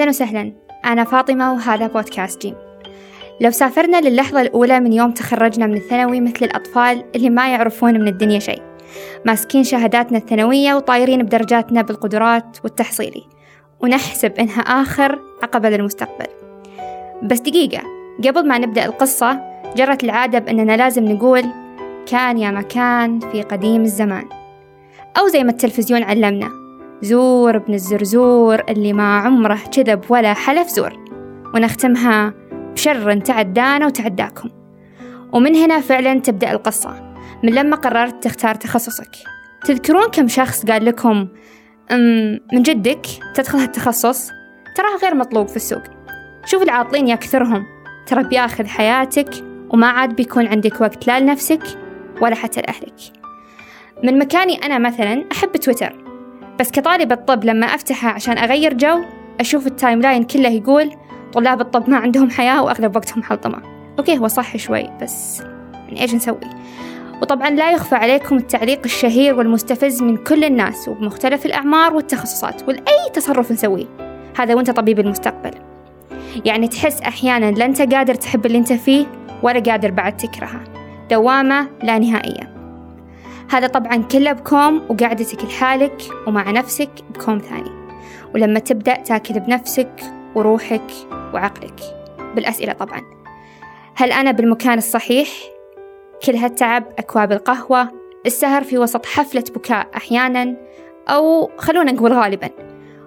أهلا وسهلا. أنا فاطمة وهذا بودكاست جيم. لو سافرنا للحظة الأولى من يوم تخرجنا من الثانوي مثل الأطفال اللي ما يعرفون من الدنيا شيء. ماسكين شهاداتنا الثانوية وطايرين بدرجاتنا بالقدرات والتحصيلي ونحسب إنها آخر عقبة للمستقبل. بس دقيقة قبل ما نبدأ القصة جرت العادة بأننا لازم نقول كان يا مكان في قديم الزمان. أو زي ما التلفزيون علمنا. زور ابن الزرزور اللي ما عمره كذب ولا حلف زور. ونختمها بشر تعدانا وتعداكم. ومن هنا فعلا تبدأ القصة. من لما قررت تختار تخصصك. تذكرون كم شخص قال لكم من جدك؟ تدخل هالتخصص؟ تراه غير مطلوب في السوق. شوف العاطلين يا كثرهم ترى بياخذ حياتك وما عاد بيكون عندك وقت لا لنفسك ولا حتى لأهلك. من مكاني أنا مثلا أحب تويتر. بس كطالبة طب لما أفتحه عشان أغير جو أشوف ال timeline كله يقول طلاب الطب ما عندهم حياة وأغلب وقتهم حلطمة. okay هو صح شوي بس يعني إيش نسوي؟ وطبعا لا يخفى عليكم التعليق الشهير والمستفز من كل الناس وبمختلف الأعمار والتخصصات ولأي تصرف نسويه. هذا وأنت طبيب المستقبل. يعني تحس أحيانا لا أنت قادر تحب اللي أنت فيه ولا قادر بعد تكرهه. دوامة لا نهائية. هذا طبعا كله بكوم وقعدتك لحالك ومع نفسك بكوم ثاني. ولما تبدأ تاكل بنفسك وروحك وعقلك. بالأسئلة طبعا. هل أنا بالمكان الصحيح؟ كل هالتعب أكواب القهوة السهر في وسط حفلة بكاء أحيانا أو خلونا نقول غالبا.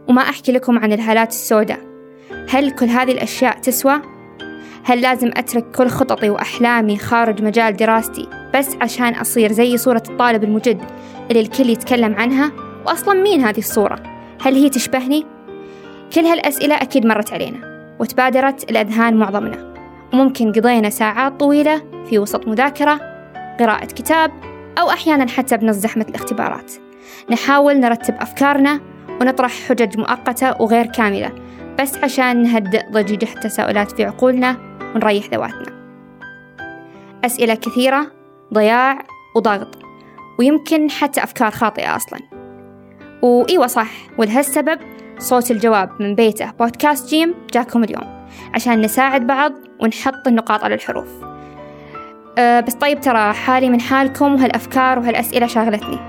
وما أحكي لكم عن الهالات السوداء. هل كل هذه الأشياء تسوى؟ هل لازم أترك كل خططي وأحلامي خارج مجال دراستي بس عشان أصير زي صورة الطالب المجد اللي الكل يتكلم عنها؟ وأصلا مين هذه الصورة؟ هل هي تشبهني؟ كل هالأسئلة أكيد مرت علينا وتبادرت الأذهان معظمنا وممكن قضينا ساعات طويلة في وسط مذاكرة قراءة كتاب أو أحيانا حتى بنص زحمة الاختبارات نحاول نرتب أفكارنا ونطرح حجج مؤقتة وغير كاملة بس عشان نهدئ ضجيج التساؤلات في عقولنا ونريح ذواتنا. أسئلة كثيرة ضياع وضغط ويمكن حتى أفكار خاطئة أصلا. وإيوة صح ولهالسبب صوت الجواب من بيته بودكاست جيم جاكم اليوم عشان نساعد بعض ونحط النقاط على الحروف. أه بس طيب ترى حالي من حالكم وهالأفكار وهالأسئلة شاغلتني.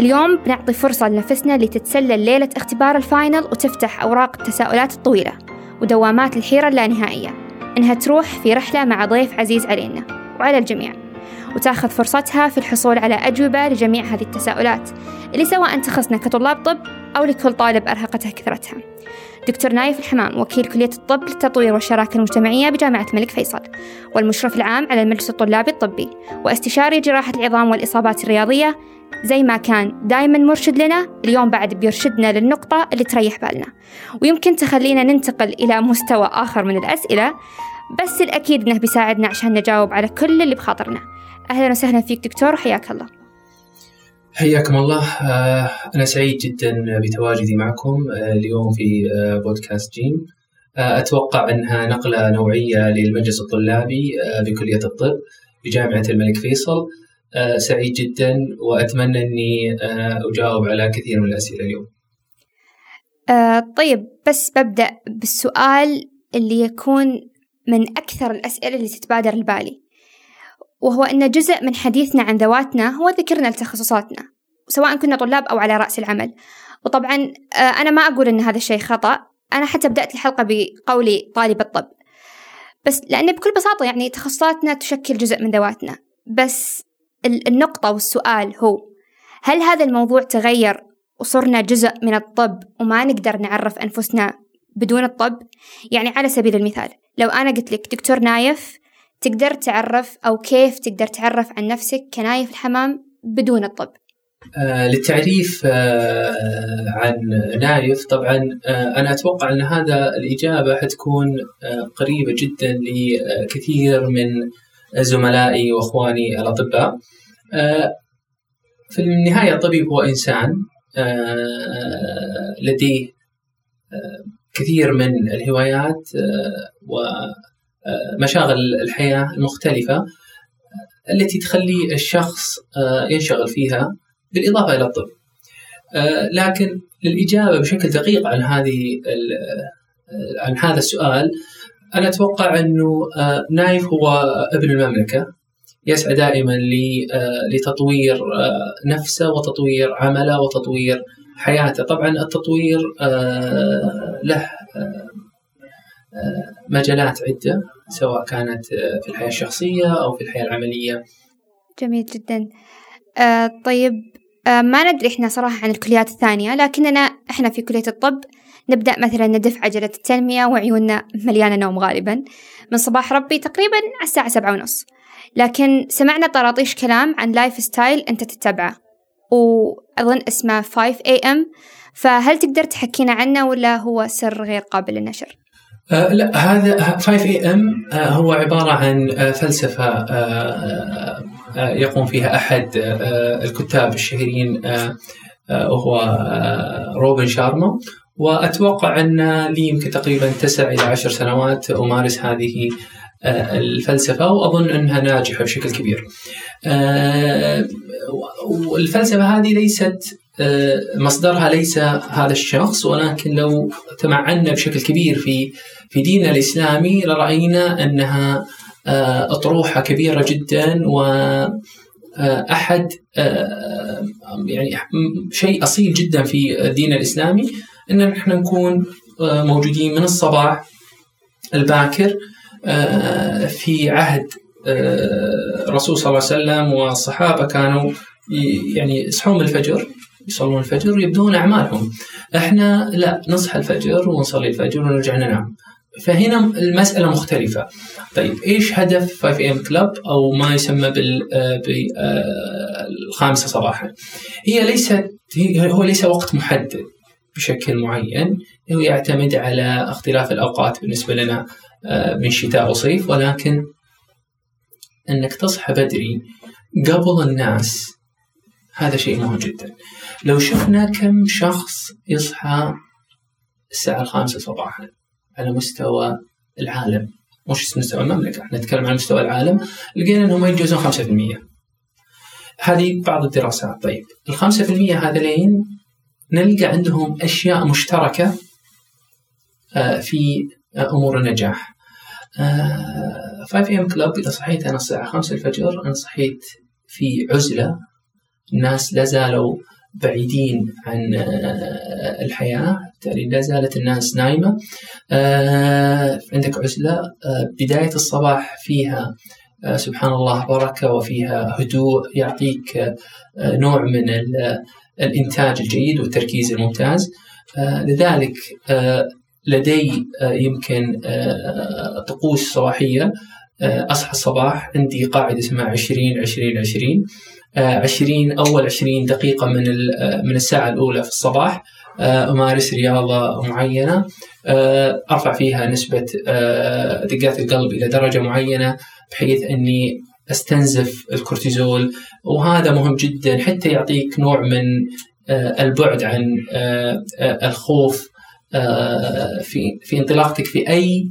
اليوم بنعطي فرصة لنفسنا اللي تتسلل ليلة اختبار ال final وتفتح أوراق التساؤلات الطويلة ودوامات الحيرة اللانهائية إنها تروح في رحلة مع ضيف عزيز علينا وعلى الجميع وتاخذ فرصتها في الحصول على أجوبة لجميع هذه التساؤلات اللي سواء تخصنا كطلاب طب أو لكل طالب أرهقته كثرتها. دكتور نايف الحمام وكيل كلية الطب للتطوير والشراكة المجتمعية بجامعة الملك فيصل والمشرف العام على المجلس الطلابي الطبي واستشاري جراحة العظام والإصابات الرياضية زي ما كان دايما مرشد لنا اليوم بعد بيرشدنا للنقطة اللي تريح بالنا. ويمكن تخلينا ننتقل إلى مستوى آخر من الأسئلة بس الأكيد إنه بيساعدنا عشان نجاوب على كل اللي بخاطرنا. أهلا وسهلا فيك دكتور وحياك الله. حياكم الله. أنا سعيد جدا بتواجدي معكم اليوم في بودكاست جيم. أتوقع أنها نقلة نوعية للمجلس الطلابي بكلية الطب بجامعة الملك فيصل. سعيد جدا وأتمنى أني أجاوب على كثير من الأسئلة اليوم. طيب بس ببدأ بالسؤال اللي يكون من أكثر الأسئلة اللي تتبادر لبالي وهو أن جزء من حديثنا عن ذواتنا هو ذكرنا لتخصصاتنا سواء كنا طلاب أو على رأس العمل. وطبعا أنا ما أقول أن هذا الشيء خطأ أنا حتى بدأت الحلقة بقولي طالب الطب. بس لأن بكل بساطة يعني تخصصاتنا تشكل جزء من ذواتنا بس النقطة والسؤال هو هل هذا الموضوع تغير وصرنا جزء من الطب وما نقدر نعرف أنفسنا بدون الطب؟ يعني على سبيل المثال لو أنا قلت لك دكتور نايف تقدر تعرف أو كيف تقدر تعرف عن نفسك كنايف الحمام بدون الطب؟ آه للتعريف آه عن نايف طبعا آه أنا أتوقع أن هذا الإجابة حتكون آه قريبة جدا لكثير من زملائي وأخواني الأطباء. آه في النهاية الطبيب هو إنسان آه لديه آه كثير من الهوايات ومشاغل الحياة المختلفة التي تخلي الشخص ينشغل فيها بالإضافة إلى الطب. لكن للإجابة بشكل دقيق عن هذه عن هذا السؤال أنا أتوقع أنه نايف هو ابن المملكة. يسعى دائما لتطوير نفسه وتطوير عمله وتطوير حياته. طبعا التطوير له مجالات عدة سواء كانت في الحياة الشخصية أو في الحياة العملية. جميل جدا. آه طيب آه ما ندري إحنا صراحة عن الكليات الثانية لكننا إحنا في كلية الطب نبدأ مثلا ندف عجلة التنمية وعيوننا مليانة نوم غالبا. من صباح ربي تقريبا على الساعة سبعة ونص. لكن سمعنا طراطيش كلام عن lifestyle أنت تتبعه وأظن اسمه 5 AM فهل تقدر تحكينا عنه ولا هو سر غير قابل للنشر؟ آه لا هذا 5 اي ام هو عبارة عن آه فلسفة آه يقوم فيها أحد الكتاب الشهيرين وهو روبن شارما وأتوقع أن لي يمكن تقريبا تسع إلى عشر سنوات أمارس هذه الفلسفة وأظن أنها ناجحة بشكل كبير. والفلسفة هذه ليست مصدرها ليس هذا الشخص ولكن لو تمعنا بشكل كبير في في ديننا الإسلامي لراينا أنها أطروحة كبيرة جدا و أحد يعني شيء أصيل جدا في الدين الإسلامي أن نحن نكون موجودين من الصباح الباكر في عهد الرسول صلى الله عليه وسلم والصحابة كانوا يعني يصحون الفجر يصلون الفجر ويبدون أعمالهم. إحنا لا نصحى الفجر ونصلي الفجر ونرجع ننام. فهنا المسألة مختلفة. طيب إيش هدف 5 ام كلب أو ما يسمى بال بالخامسة صباحا؟ هي ليست هو ليس وقت محدد بشكل معين، هو يعتمد على اختلاف الأوقات بالنسبة لنا من شتاء وصيف ولكن أنك تصحى بدري قبل الناس هذا شيء مهم جدا لو شفنا كم شخص يصحى الساعة الخامسة صباحا على مستوى العالم. مش مستوى المملكة إحنا نتكلم عن مستوى العالم. لقينا إنهم ما يتجاوزون 5% هذه بعض الدراسات. طيب في المية هذين نلقى عندهم أشياء مشتركة في أمور النجاح. 5 ام كلوب إذا صحيت أنا الساعة 5 الفجر أنا صحيت في عزلة. الناس لا زالوا بعيدين عن الحياة. بالتالي لا زالت الناس نايمة. عندك عزلة. بداية الصباح فيها سبحان الله بركة وفيها هدوء يعطيك نوع من الإنتاج الجيد والتركيز الممتاز. لذلك لدي يمكن طقوس صباحية. أصحى الصباح عندي قاعدة اسمها 20 20 20 20 أول 20 دقيقة من من الساعة الأولى في الصباح. أمارس رياضة معينة. أرفع فيها نسبة دقات القلب إلى درجة معينة بحيث أني أستنزف الكورتيزول. وهذا مهم جدا حتى يعطيك نوع من البعد عن الخوف في في انطلاقتك في أي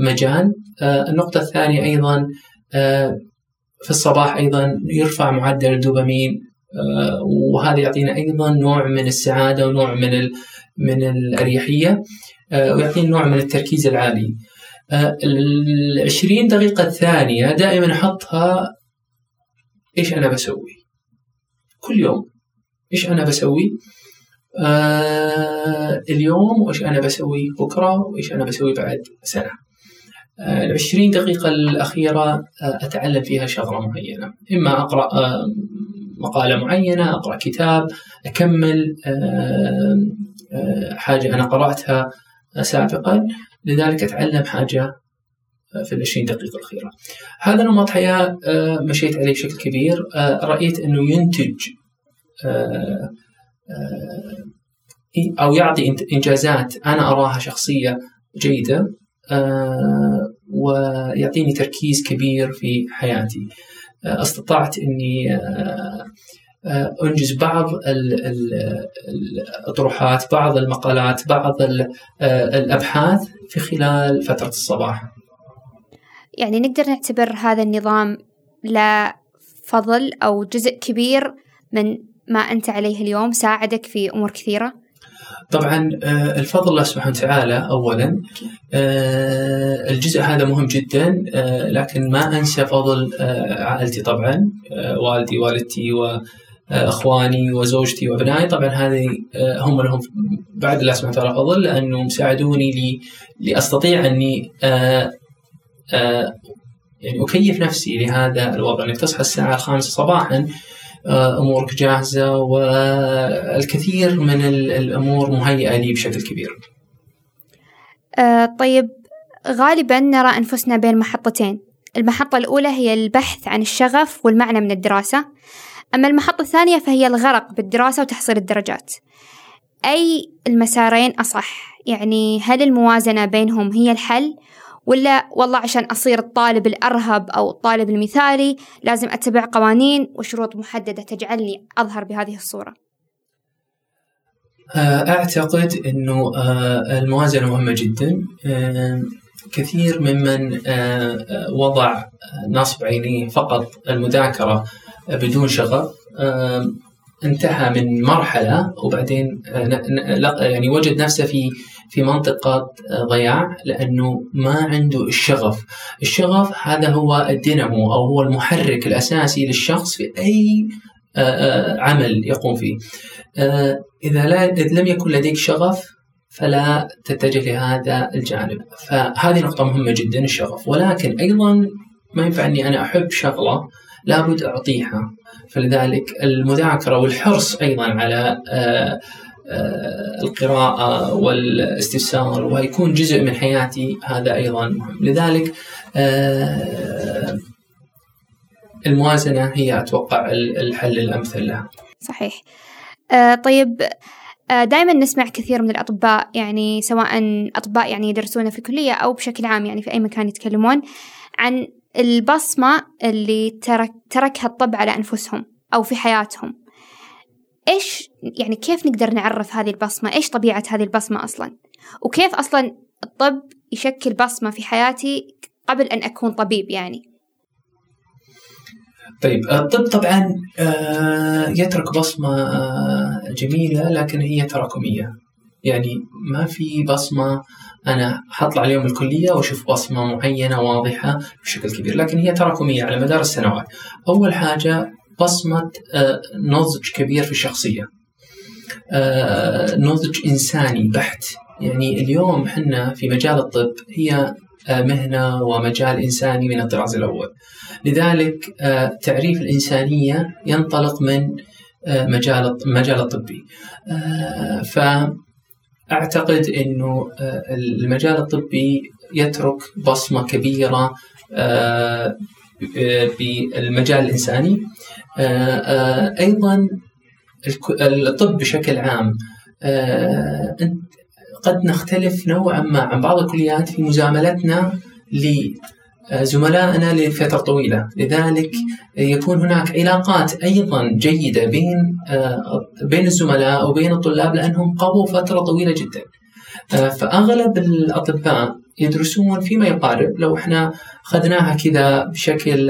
مجال. النقطة الثانية أيضا في الصباح أيضا يرفع معدل الدوبامين. وهذا يعطينا أيضا نوع من السعادة ونوع من من الأريحية ويعطينا نوع من التركيز العالي. العشرين دقيقة الثانية دائما أحطها إيش أنا بسوي؟ كل يوم إيش أنا بسوي؟ آه اليوم وإيش أنا بسوي؟ بكرة وإيش أنا بسوي بعد سنة؟ آه العشرين دقيقة الأخيرة آه أتعلم فيها شغلة معينة. إما أقرأ آه مقالة معينة أقرأ كتاب أكمل آه آه حاجة أنا قرأتها سابقا. لذلك أتعلم حاجة في العشرين دقيقة الأخيرة. هذا نمط حياة مشيت عليه بشكل كبير. رأيت أنه ينتج أو يعطي إنجازات أنا أراها شخصية جيدة ويعطيني تركيز كبير في حياتي. استطعت أني أنجز بعض الأطروحات بعض المقالات بعض الأبحاث في خلال فترة الصباح يعني نقدر نعتبر هذا النظام له فضل أو جزء كبير من ما أنت عليه اليوم ساعدك في أمور كثيرة؟ طبعا آه، الفضل الله سبحانه وتعالى اولا آه، الجزء هذا مهم جدا آه، لكن ما أنسى فضل عائلتي طبعا والدي والدتي واخواني وزوجتي وأبنائي. طبعا هذه هم لهم بعد الله سبحانه وتعالى فضل لأنهم ساعدوني لأستطيع أني يعني أكيف نفسي لهذا الوضع. انك تصحى الساعة الخامسة صباحا أمورك جاهزة والكثير من الأمور مهيئة لي بشكل كبير. آه طيب غالبا نرى أنفسنا بين محطتين، المحطة الأولى هي البحث عن الشغف والمعنى من الدراسة، أما المحطة الثانية فهي الغرق بالدراسة وتحصيل الدرجات. أي المسارين أصح؟ يعني هل الموازنة بينهم هي الحل؟ ولا والله عشان أصير الطالب الأرهب أو الطالب المثالي لازم أتبع قوانين وشروط محددة تجعلني أظهر بهذه الصورة. آه، أعتقد أنه آه، الموازنة مهمة جدا. آه، كثير ممن وضع نصب عينيه فقط المذاكرة بدون شغف. انتهى من مرحلة وبعدين يعني وجد نفسه في في منطقة ضياع لأنه ما عنده الشغف. الشغف هذا هو الدينامو أو هو المحرك الأساسي للشخص في أي آه، آه، عمل يقوم فيه. آه، لا لم يكن لديك شغف فلا تتجه لهذا الجانب. فهذه نقطة مهمة جدا الشغف. ولكن أيضا ما ينفع أني أنا أحب شغلة لابد أعطيها. فلذلك المذاكرة والحرص أيضا على آه، القراءة والاستفسار ويكون جزء من حياتي هذا أيضا مهم. لذلك آه، الموازنة هي أتوقع الحل الأمثل لها. صحيح. آه، طيب دائما نسمع كثير من الأطباء يعني سواء أطباء يعني يدرسون في الكلية أو بشكل عام يعني في أي مكان يتكلمون عن البصمة اللي ترك تركها الطب على أنفسهم أو في حياتهم. إيش يعني كيف نقدر نعرف هذه البصمة؟ إيش طبيعة هذه البصمة أصلا؟ وكيف أصلا الطب يشكل بصمة في حياتي قبل أن أكون طبيب يعني؟ طيب الطب طبعا آه، يترك بصمة آه، جميلة لكن هي تراكمية. يعني ما في بصمة أنا حطلع اليوم الكلية وأشوف بصمة معينة واضحة بشكل كبير لكن هي تراكمية على مدار السنوات. أول حاجة بصمة آه، نضج كبير في الشخصية. آه، نضج إنساني بحت. يعني اليوم حنا في مجال الطب هي آه، مهنة ومجال إنساني من الطراز الأول. لذلك تعريف الإنسانية ينطلق من مجال المجال الطبي. فأعتقد أنه المجال الطبي يترك بالمجال الإنساني. آه، آه، أيضا الطب بشكل عام آه، قد نختلف نوعا ما عن بعض الكليات في مزاملتنا لزملائنا لفترة طويلة. لذلك يكون هناك علاقات أيضا جيدة بين بين الزملاء وبين الطلاب لأنهم قضوا فترة طويلة جدا. فأغلب الأطباء يدرسون فيما يقارب. لو إحنا اخذناها كذا بشكل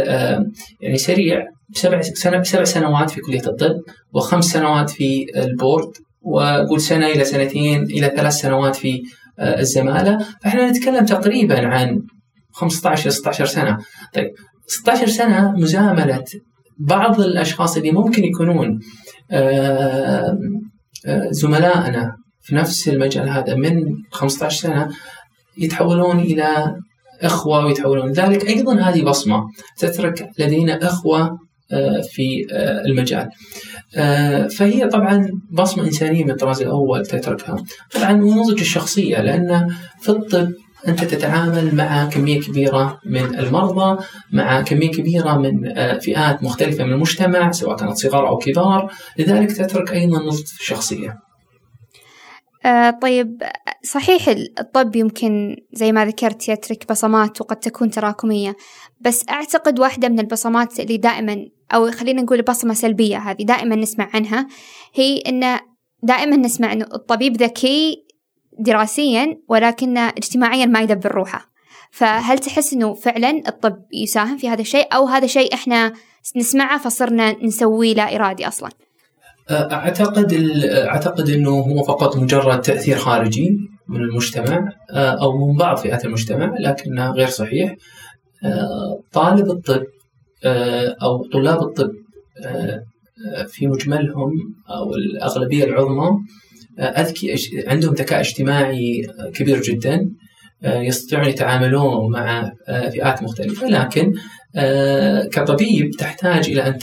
يعني سريع سبع سبع سنوات في كلية الطب وخمس سنوات في البورد وقول سنة إلى سنتين إلى ثلاث سنوات في آه، الزمالة. فإحنا نتكلم تقريبا عن 15 إلى 16 سنة. طيب 16 سنة مزامله بعض الأشخاص اللي ممكن يكونون آه، آه، زملائنا في نفس المجال هذا من 15 سنة يتحولون إلى إخوة ويتحولون. ذلك أيضا هذه بصمة تترك لدينا إخوة آه، في المجال. فهي طبعا بصمة إنسانية من الطراز الأول تتركها. طبعا ونضج الشخصية لأن في الطب أنت تتعامل مع كمية كبيرة من المرضى مع كمية كبيرة من فئات مختلفة من المجتمع سواء كانت صغار أو كبار. لذلك تترك أيضا نضج في الشخصية آه طيب صحيح الطب يمكن زي ما ذكرت يترك بصمات وقد تكون تراكمية بس أعتقد واحدة من البصمات اللي دائما أو خلينا نقول بصمة سلبية هذه دائما نسمع عنها هي إن دائما نسمع إنه الطبيب ذكي دراسيا ولكن اجتماعيا ما يدبر روحه. فهل تحس إنه فعلا الطب يساهم في هذا الشيء؟ أو هذا شيء إحنا نسمعه فصرنا نسويه لا إرادي أصلا؟ أعتقد أعتقد إنه هو فقط مجرد تأثير خارجي من المجتمع أو من بعض فئات المجتمع لكنه غير صحيح. طالب الطب أو طلاب الطب في مجملهم أو الأغلبية العظمى أذكي عندهم ذكاء اجتماعي كبير جدا يستطيعون يتعاملون مع فئات مختلفة لكن كطبيب تحتاج إلى أن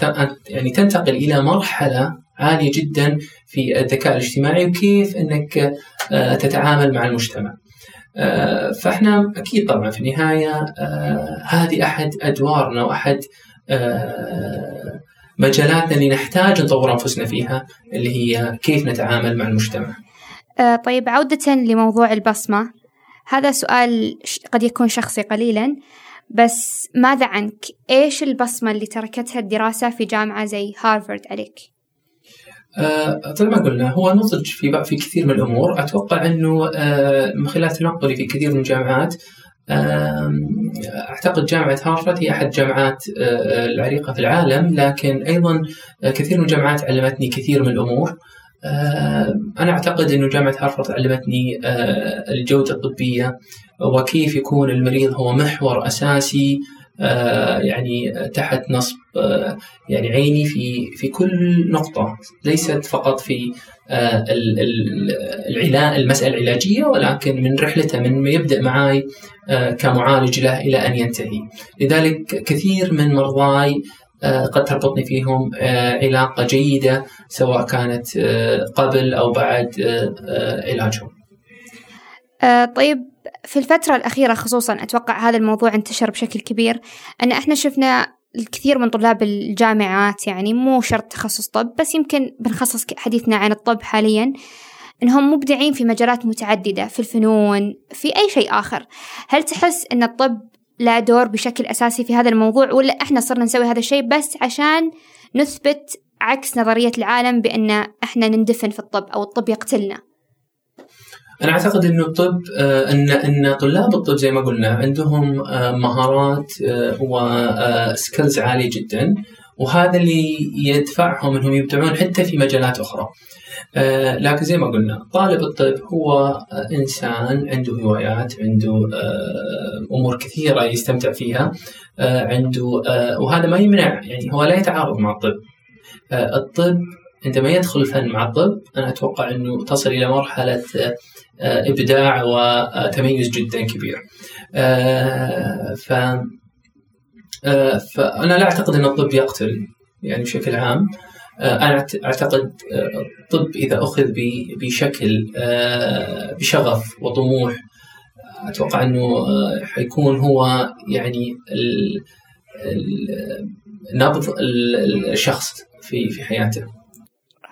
يعني تنتقل إلى مرحلة عالية جدا في الذكاء الاجتماعي وكيف إنك تتعامل مع المجتمع. فإحنا أكيد طبعا في النهاية هذه أحد أدوارنا وأحد مجالاتنا اللي نحتاج نطور أنفسنا فيها اللي هي كيف نتعامل مع المجتمع. طيب عودة لموضوع البصمة هذا سؤال قد يكون شخصي قليلا بس ماذا عنك؟ إيش البصمة اللي تركتها الدراسة في جامعة زي هارفارد عليك؟ آه طيب ما قلنا هو نضج في في كثير من الأمور أتوقع إنه آه من خلال تنقلي في كثير من الجامعات آه أعتقد جامعة هارفارد هي أحد جامعات آه العريقة في العالم لكن أيضا كثير من الجامعات علمتني كثير من الأمور. أنا أعتقد أن جامعة هارفارد علمتني الجودة الطبية وكيف يكون المريض هو محور أساسي يعني تحت نصب يعني عيني في في كل نقطة ليست فقط في المسألة العلاجية ولكن من رحلته من يبدأ معي كمعالج له إلى أن ينتهي. لذلك كثير من مرضاي قد تربطني فيهم علاقة جيدة سواء كانت قبل أو بعد علاجهم. طيب في الفترة الأخيرة خصوصا أتوقع هذا الموضوع انتشر بشكل كبير أن إحنا شفنا الكثير من طلاب الجامعات يعني مو شرط تخصص طب بس يمكن بنخصص حديثنا عن الطب حاليا إنهم مبدعين في مجالات متعددة في الفنون في أي شيء آخر. هل تحس إن الطب لا دور بشكل أساسي في هذا الموضوع ولا إحنا صرنا نسوي هذا الشيء بس عشان نثبت عكس نظرية العالم بأن إحنا نندفن في الطب أو الطب يقتلنا؟ أنا أعتقد إنه الطب إن إن طلاب الطب زي ما قلنا عندهم مهارات وسكيلز عالية جدا وهذا اللي يدفعهم إنهم يبدعون حتى في مجالات أخرى. آه لكن زي ما قلنا طالب الطب هو إنسان عنده هوايات، عنده آه أمور كثيرة يستمتع فيها، آه عنده آه وهذا ما يمنع يعني هو لا يتعارض مع الطب. آه الطب عندما يدخل الفن مع الطب أنا أتوقع إنه تصل إلى مرحلة آه إبداع وتميز جدا كبير. آه ف فأنا لا أعتقد أن الطب يقتل يعني بشكل عام. أنا أعتقد الطب إذا أخذ بشكل بشغف وطموح أتوقع أنه حيكون هو يعني نبض الشخص في في حياته.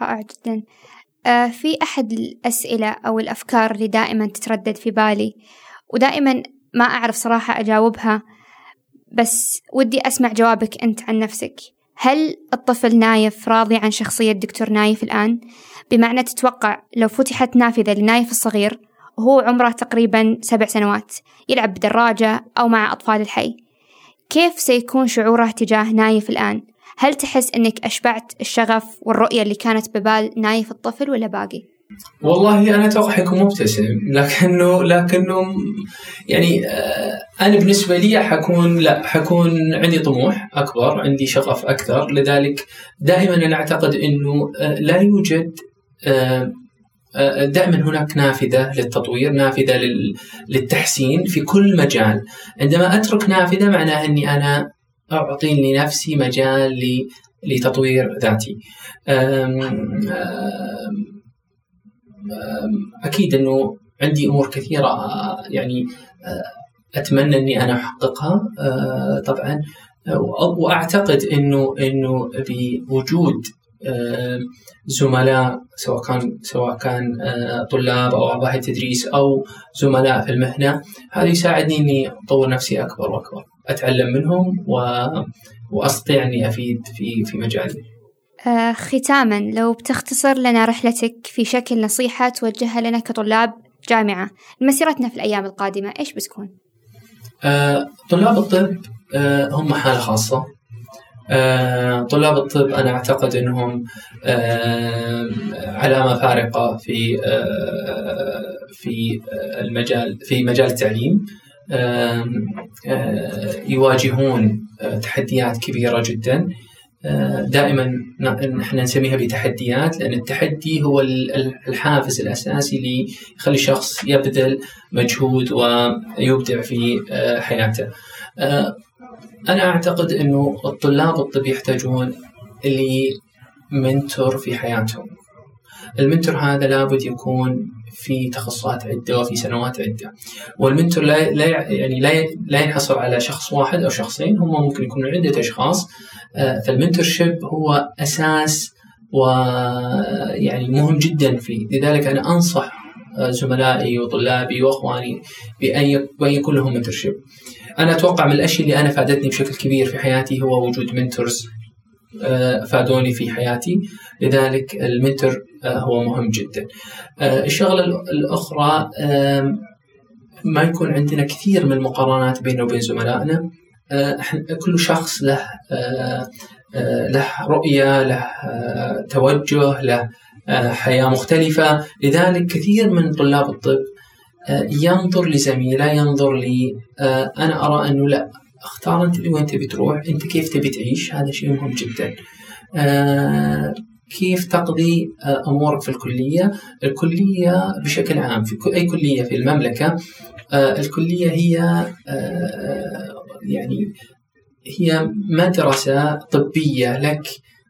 رائع جدا. في أحد الأسئلة أو الأفكار اللي دائما تتردد في بالي ودائما ما أعرف صراحة أجاوبها بس ودي أسمع جوابك أنت عن نفسك هل الطفل نايف راضي عن شخصية دكتور نايف الآن؟ بمعنى تتوقع لو فتحت نافذة لنايف الصغير وهو عمره تقريبا سبع سنوات يلعب بدراجة أو مع أطفال الحي كيف سيكون شعوره تجاه نايف الآن؟ هل تحس أنك أشبعت الشغف والرؤية اللي كانت ببال نايف الطفل ولا باقي؟ والله أنا أتوقع حيكون مبتسم لكنه لكنه يعني أنا بالنسبة لي حكون لا حكون عندي طموح أكبر عندي شغف أكثر لذلك دائما أنا أعتقد إنه لا يوجد دائما هناك نافذة للتطوير نافذة للتحسين في كل مجال عندما أترك نافذة معناه إني أنا اعطي لنفسي مجال لتطوير ذاتي. أم أم أكيد إنه عندي أمور كثيرة يعني أتمنى إني أنا أحققها طبعا. وأعتقد إنه إنه بوجود زملاء سواء كان سواء كان طلاب أو اعضاء التدريس أو زملاء في المهنة هذا يساعدني إني أطور نفسي أكبر وأكبر. أتعلم منهم واستطيع اني أفيد في في مجالي. آه ختاما لو بتختصر لنا رحلتك في شكل نصيحة توجهها لنا كطلاب جامعة لمسيرتنا في الأيام القادمة إيش بتكون؟ آه طلاب الطب آه هم حالة خاصة آه، طلاب الطب أنا أعتقد أنهم آه، علامة فارقة في آه، في المجال في مجال التعليم يواجهون تحديات كبيرة جدا. دائما نحن نسميها بتحديات لأن التحدي هو الحافز الأساسي اللي يخلي الشخص يبذل مجهود ويبدع في حياته. أنا أعتقد أنه الطلاب الطب يحتاجون اللي منتور في حياتهم. المنتور هذا لابد يكون في تخصصات عدة وفي سنوات عدة. وال mentor لا لا يعني لا ينحصر على شخص واحد أو شخصين هم ممكن يكونوا عدة أشخاص. آه، فال mentorship هو أساس ويعني مهم جدا فيه. لذلك أنا أنصح آه، زملائي وطلابي وأخواني بأن يكون لهم mentorship أنا أتوقع من الأشياء اللي أنا فادتني بشكل كبير في حياتي هو وجود mentors فادوني في حياتي. لذلك ال mentor آه، هو مهم جدا. آه، الشغلة الأخرى ما يكون عندنا كثير من المقارنات بيننا وبين زملائنا. كل شخص له له رؤية له توجه له حياة مختلفة. لذلك كثير من طلاب الطب آه، ينظر لزميله ينظر لي آه، أنا أرى أنه لا. اختار انت وين تبي تروح انت كيف تبي تعيش؟ هذا شيء مهم جدا. آه، كيف تقضي أمورك في الكلية؟ الكلية بشكل عام في أي كلية في المملكة الكلية هي يعني هي مدرسة طبية لك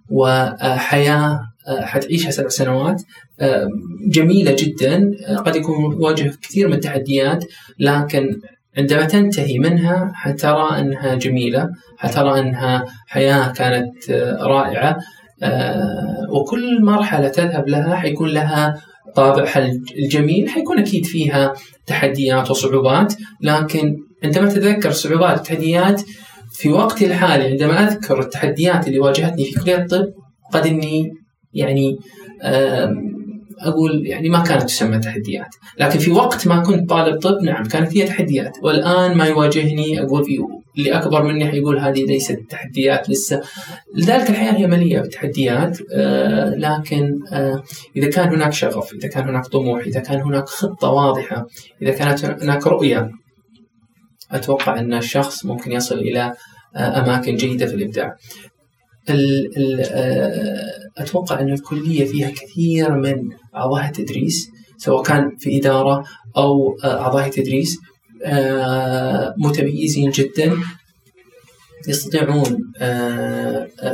وحياة حتعيشها سبع سنوات جميلة جدا. قد يكون واجه كثير من التحديات لكن عندما تنتهي منها حترى أنها جميلة حترى أنها حياة كانت رائعة وكل مرحلة تذهب لها حيكون لها طابعها الجميل حيكون أكيد فيها تحديات وصعوبات لكن عندما تتذكر الصعوبات والتحديات في وقتي الحالي عندما أذكر التحديات اللي واجهتني في كلية الطب قد إني يعني أقول يعني ما كانت تسمى تحديات، لكن في وقت ما كنت طالب طب نعم كانت هي تحديات، والآن ما يواجهني أقول في اللي أكبر مني حيقول هذه ليست تحديات لسه، لذلك الحياة هي مليئة بالتحديات آه لكن آه إذا كان هناك شغف، إذا كان هناك طموح، إذا كان هناك خطة واضحة، إذا كانت هناك رؤية أتوقع أن الشخص ممكن يصل إلى آه، أماكن جيدة في الإبداع. ال ال آه، أتوقع أن الكلية فيها كثير من أعضاء التدريس سواء كان في إدارة أو آه، أعضاء التدريس آه، متميزين جدا يستطيعون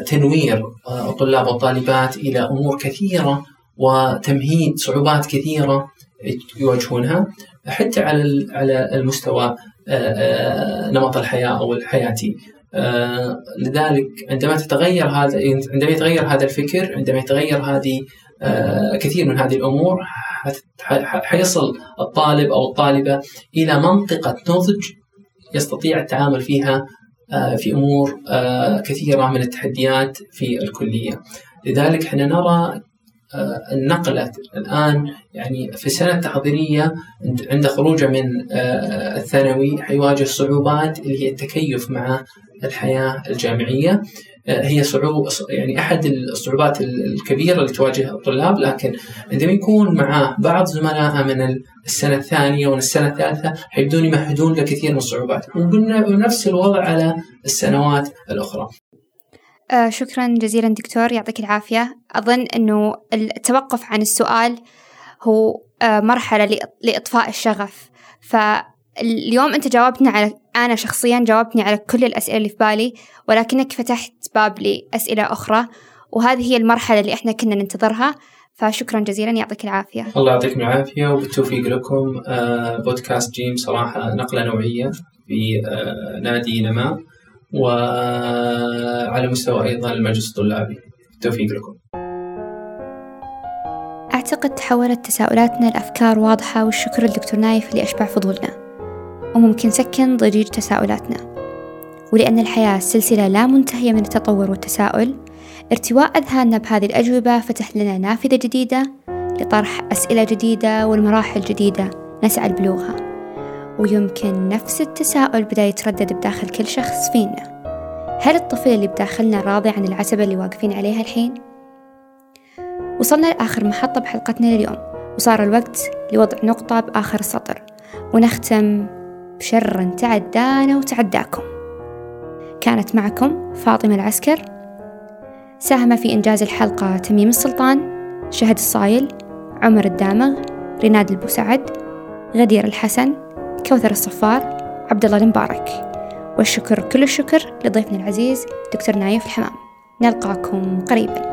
تنوير الطلاب والطالبات إلى أمور كثيرة وتمهيد صعوبات كثيرة يواجهونها حتى على على المستوى نمط الحياة أو الحياتي آه، لذلك عندما تتغير هذا عندما يتغير هذا الفكر عندما يتغير هذه آه، كثير من هذه الأمور حيصل الطالب أو الطالبة إلى منطقة نضج يستطيع التعامل فيها آه، في أمور كثيرة من التحديات في الكلية. لذلك إحنا نرى النقلة الآن يعني في السنة التحضيرية عند خروجه من الثانوي حيواجه صعوبات اللي هي التكيف مع الحياة الجامعية. آه، هي صعوبة يعني أحد الصعوبات الكبيرة اللي تواجه الطلاب لكن عندما يكون معاه بعض زملائه من السنة الثانية ومن السنة الثالثة حيبدون يمهدون لكثير من الصعوبات. ونفس الوضع على السنوات الأخرى. آه شكرا جزيلا دكتور يعطيك العافية. أظن إنه التوقف عن السؤال هو آه مرحلة لإطفاء الشغف. ف اليوم أنت جاوبتنا على أنا شخصيا جاوبتني على كل الأسئلة اللي في بالي ولكنك فتحت باب لأسئلة أخرى وهذه هي المرحلة اللي إحنا كنا ننتظرها. فشكرا جزيلا يعطيك العافية. الله يعطيكم العافية وبالتوفيق لكم. آه، بودكاست جيم صراحة نقلة نوعية في آه، نادي نماء وعلى مستوى أيضا المجلس الطلابي. بالتوفيق لكم. أعتقد تحولت تساؤلاتنا لأفكار واضحة والشكر للدكتور نايف اللي أشبع فضولنا. وممكن نسكن ضجيج تساؤلاتنا. ولأن الحياة سلسلة لا منتهية من التطور والتساؤل ارتواء أذهاننا بهذه الأجوبة فتح لنا نافذة جديدة لطرح أسئلة جديدة والمراحل جديدة نسعى لبلوغها. ويمكن نفس التساؤل بدأ يتردد بداخل كل شخص فينا. هل الطفل اللي بداخلنا راضي عن العتبة اللي واقفين عليها الحين؟ وصلنا لآخر محطة بحلقتنا لليوم وصار الوقت لوضع نقطة بآخر السطر ونختم بشر تعدانا وتعداكم. كانت معكم فاطمة العسكر. ساهم في إنجاز الحلقة تميم السلطان شهد الصايل عمر الدامغ ريناد البوسعد غدير الحسن كوثر الصفار عبد الله المبارك والشكر كل الشكر لضيفنا العزيز دكتور نايف الحمام. نلقاكم قريباً.